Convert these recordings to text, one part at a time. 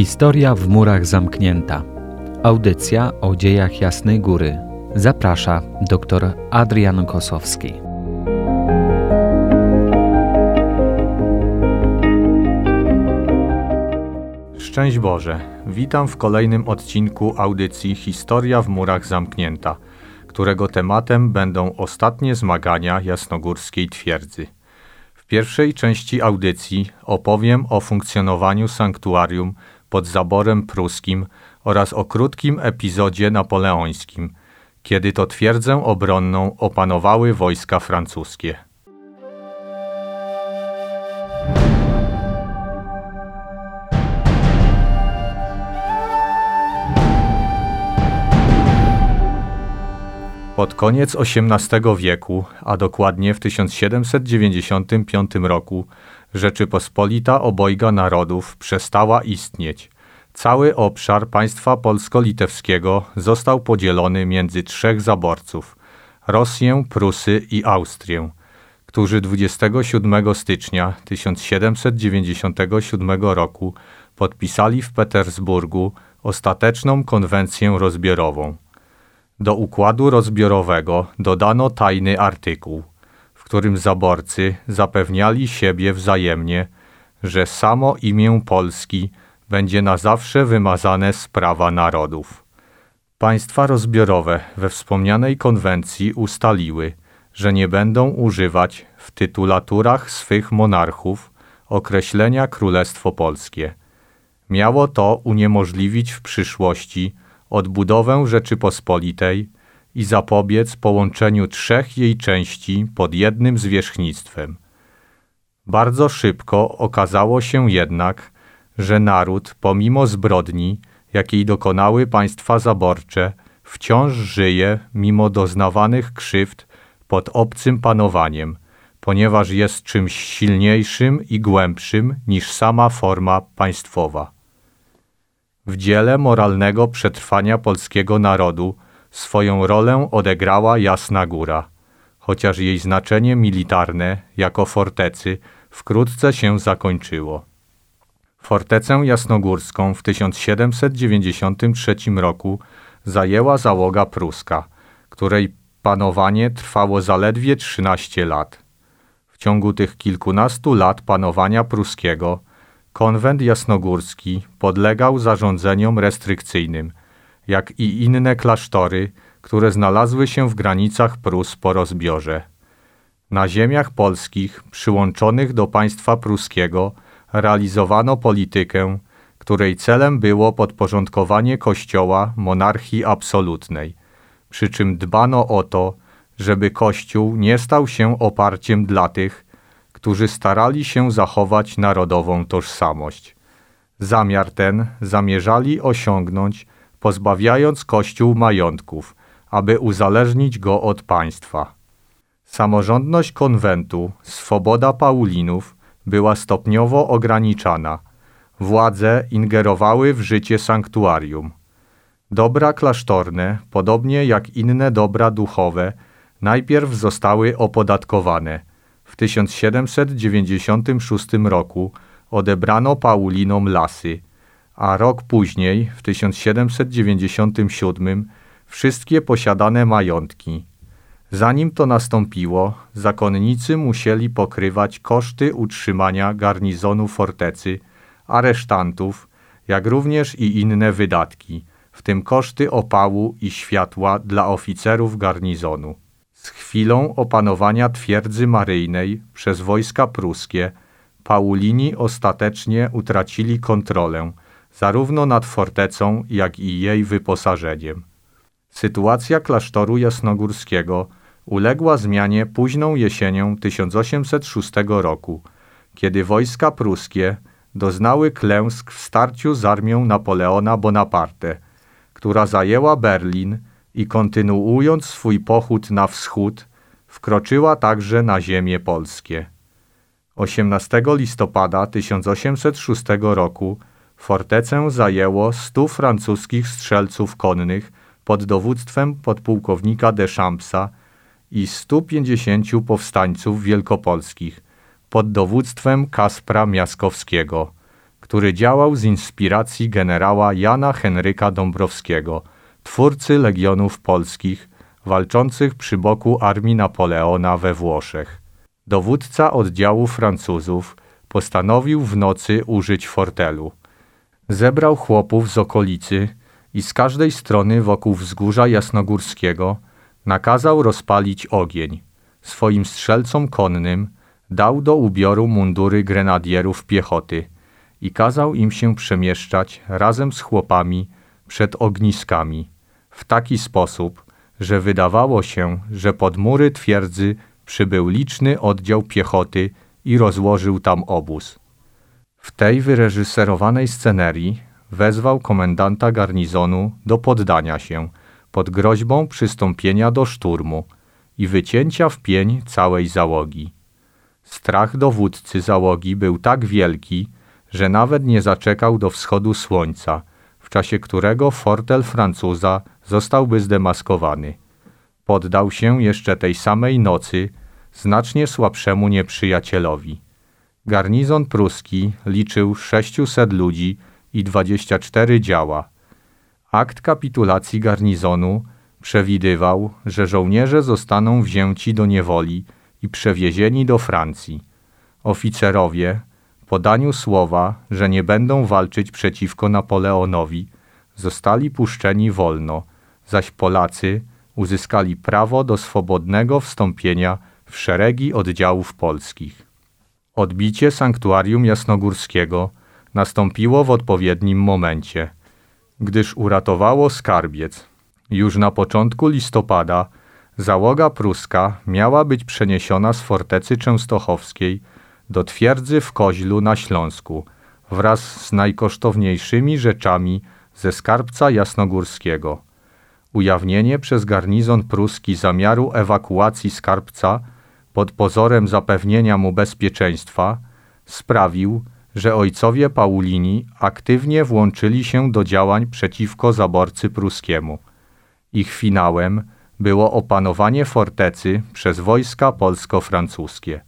Historia w murach zamknięta. Audycja o dziejach Jasnej Góry. Zaprasza dr Adrian Kosowski. Szczęść Boże. Witam w kolejnym odcinku audycji Historia w murach zamknięta, którego tematem będą ostatnie zmagania jasnogórskiej twierdzy. W pierwszej części audycji opowiem o funkcjonowaniu sanktuarium pod zaborem pruskim oraz o krótkim epizodzie napoleońskim, kiedy to twierdzę obronną opanowały wojska francuskie. Pod koniec XVIII wieku, a dokładnie w 1795 roku, Rzeczypospolita Obojga Narodów przestała istnieć. Cały obszar państwa polsko-litewskiego został podzielony między trzech zaborców Rosję, Prusy i Austrię, którzy 27 stycznia 1797 roku podpisali w Petersburgu ostateczną konwencję rozbiorową. Do układu rozbiorowego dodano tajny artykuł, którym zaborcy zapewniali siebie wzajemnie, że samo imię Polski będzie na zawsze wymazane z prawa narodów. Państwa rozbiorowe we wspomnianej konwencji ustaliły, że nie będą używać w tytulaturach swych monarchów określenia Królestwo Polskie. Miało to uniemożliwić w przyszłości odbudowę Rzeczypospolitej i zapobiec połączeniu trzech jej części pod jednym zwierzchnictwem. Bardzo szybko okazało się jednak, że naród, pomimo zbrodni, jakiej dokonały państwa zaborcze, wciąż żyje, mimo doznawanych krzywd, pod obcym panowaniem, ponieważ jest czymś silniejszym i głębszym niż sama forma państwowa. W dziele moralnego przetrwania polskiego narodu swoją rolę odegrała Jasna Góra, chociaż jej znaczenie militarne jako fortecy wkrótce się zakończyło. Fortecę jasnogórską w 1793 roku zajęła załoga pruska, której panowanie trwało zaledwie 13 lat. W ciągu tych kilkunastu lat panowania pruskiego konwent jasnogórski podlegał zarządzeniom restrykcyjnym, jak i inne klasztory, które znalazły się w granicach Prus po rozbiorze. Na ziemiach polskich przyłączonych do państwa pruskiego realizowano politykę, której celem było podporządkowanie Kościoła monarchii absolutnej, przy czym dbano o to, żeby Kościół nie stał się oparciem dla tych, którzy starali się zachować narodową tożsamość. Zamiar ten zamierzali osiągnąć, pozbawiając Kościół majątków, aby uzależnić go od państwa. Samorządność konwentu, swoboda Paulinów była stopniowo ograniczana. Władze ingerowały w życie sanktuarium. Dobra klasztorne, podobnie jak inne dobra duchowe, najpierw zostały opodatkowane. W 1796 roku odebrano Paulinom lasy, a rok później, w 1797, wszystkie posiadane majątki. Zanim to nastąpiło, zakonnicy musieli pokrywać koszty utrzymania garnizonu fortecy, aresztantów, jak również i inne wydatki, w tym koszty opału i światła dla oficerów garnizonu. Z chwilą opanowania twierdzy maryjnej przez wojska pruskie, Paulini ostatecznie utracili kontrolę zarówno nad fortecą, jak i jej wyposażeniem. Sytuacja klasztoru jasnogórskiego uległa zmianie późną jesienią 1806 roku, kiedy wojska pruskie doznały klęsk w starciu z armią Napoleona Bonaparte, która zajęła Berlin i kontynuując swój pochód na wschód, wkroczyła także na ziemie polskie. 18 listopada 1806 roku fortecę zajęło stu francuskich strzelców konnych pod dowództwem podpułkownika Deschampsa i 150 powstańców wielkopolskich pod dowództwem Kaspra Miaskowskiego, który działał z inspiracji generała Jana Henryka Dąbrowskiego, twórcy legionów polskich, walczących przy boku armii Napoleona we Włoszech. Dowódca oddziału Francuzów postanowił w nocy użyć fortelu. Zebrał chłopów z okolicy i z każdej strony wokół wzgórza jasnogórskiego nakazał rozpalić ogień. Swoim strzelcom konnym dał do ubioru mundury grenadierów piechoty i kazał im się przemieszczać razem z chłopami przed ogniskami w taki sposób, że wydawało się, że pod mury twierdzy przybył liczny oddział piechoty i rozłożył tam obóz. W tej wyreżyserowanej scenerii wezwał komendanta garnizonu do poddania się pod groźbą przystąpienia do szturmu i wycięcia w pień całej załogi. Strach dowódcy załogi był tak wielki, że nawet nie zaczekał do wschodu słońca, w czasie którego fortel Francuza zostałby zdemaskowany. Poddał się jeszcze tej samej nocy znacznie słabszemu nieprzyjacielowi. Garnizon pruski liczył 600 ludzi i 24 działa. Akt kapitulacji garnizonu przewidywał, że żołnierze zostaną wzięci do niewoli i przewiezieni do Francji. Oficerowie, po daniu słowa, że nie będą walczyć przeciwko Napoleonowi, zostali puszczeni wolno, zaś Polacy uzyskali prawo do swobodnego wstąpienia w szeregi oddziałów polskich. Odbicie sanktuarium jasnogórskiego nastąpiło w odpowiednim momencie, gdyż uratowało skarbiec. Już na początku listopada załoga pruska miała być przeniesiona z fortecy częstochowskiej do twierdzy w Koźlu na Śląsku wraz z najkosztowniejszymi rzeczami ze skarbca jasnogórskiego. Ujawnienie przez garnizon pruski zamiaru ewakuacji skarbca pod pozorem zapewnienia mu bezpieczeństwa sprawił, że ojcowie Paulini aktywnie włączyli się do działań przeciwko zaborcy pruskiemu. Ich finałem było opanowanie fortecy przez wojska polsko-francuskie.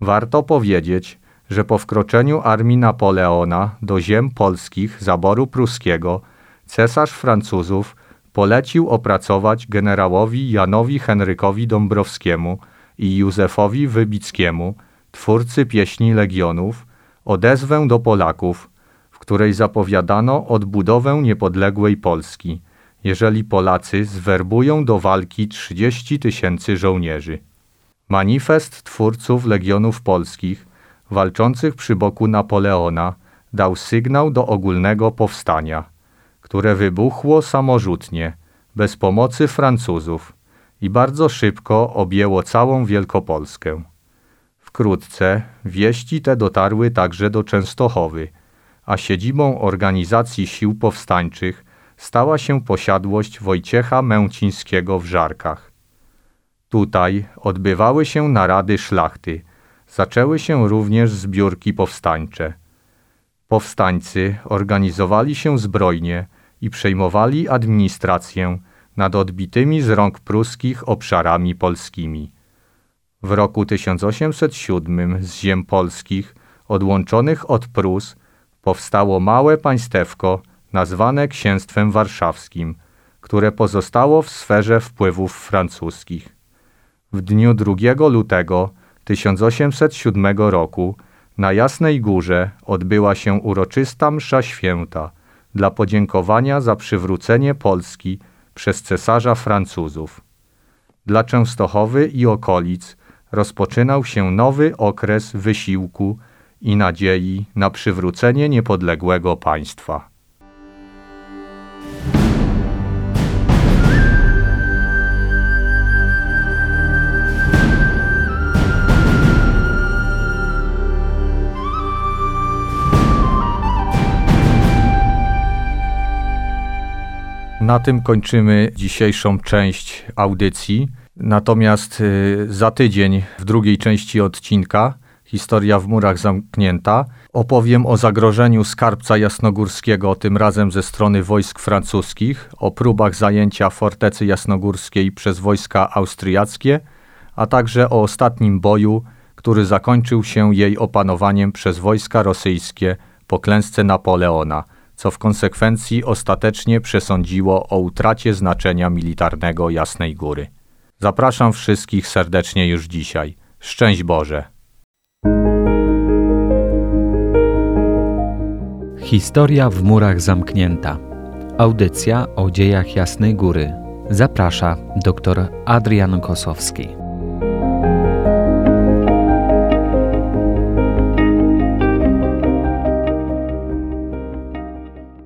Warto powiedzieć, że po wkroczeniu armii Napoleona do ziem polskich zaboru pruskiego cesarz Francuzów polecił opracować generałowi Janowi Henrykowi Dąbrowskiemu i Józefowi Wybickiemu, twórcy pieśni Legionów, odezwę do Polaków, w której zapowiadano odbudowę niepodległej Polski, jeżeli Polacy zwerbują do walki 30 tysięcy żołnierzy. Manifest twórców Legionów Polskich, walczących przy boku Napoleona, dał sygnał do ogólnego powstania, które wybuchło samorzutnie, bez pomocy Francuzów i bardzo szybko objęło całą Wielkopolskę. Wkrótce wieści te dotarły także do Częstochowy, a siedzibą organizacji sił powstańczych stała się posiadłość Wojciecha Męcińskiego w Żarkach. Tutaj odbywały się narady szlachty, zaczęły się również zbiórki powstańcze. Powstańcy organizowali się zbrojnie i przejmowali administrację nad odbitymi z rąk pruskich obszarami polskimi. W roku 1807 z ziem polskich, odłączonych od Prus, powstało małe państewko nazwane Księstwem Warszawskim, które pozostało w sferze wpływów francuskich. W dniu 2 lutego 1807 roku na Jasnej Górze odbyła się uroczysta msza święta dla podziękowania za przywrócenie Polski przez cesarza Francuzów. Dla Częstochowy i okolic rozpoczynał się nowy okres wysiłku i nadziei na przywrócenie niepodległego państwa. Na tym kończymy dzisiejszą część audycji. Natomiast y, za tydzień w drugiej części odcinka Historia w murach zamknięta opowiem o zagrożeniu skarbca jasnogórskiego, tym razem ze strony wojsk francuskich, o próbach zajęcia fortecy jasnogórskiej przez wojska austriackie, a także o ostatnim boju, który zakończył się jej opanowaniem przez wojska rosyjskie po klęsce Napoleona, co w konsekwencji ostatecznie przesądziło o utracie znaczenia militarnego Jasnej Góry. Zapraszam wszystkich serdecznie już dzisiaj. Szczęść Boże! Historia w murach zamknięta. Audycja o dziejach Jasnej Góry. Zaprasza dr Adrian Kosowski.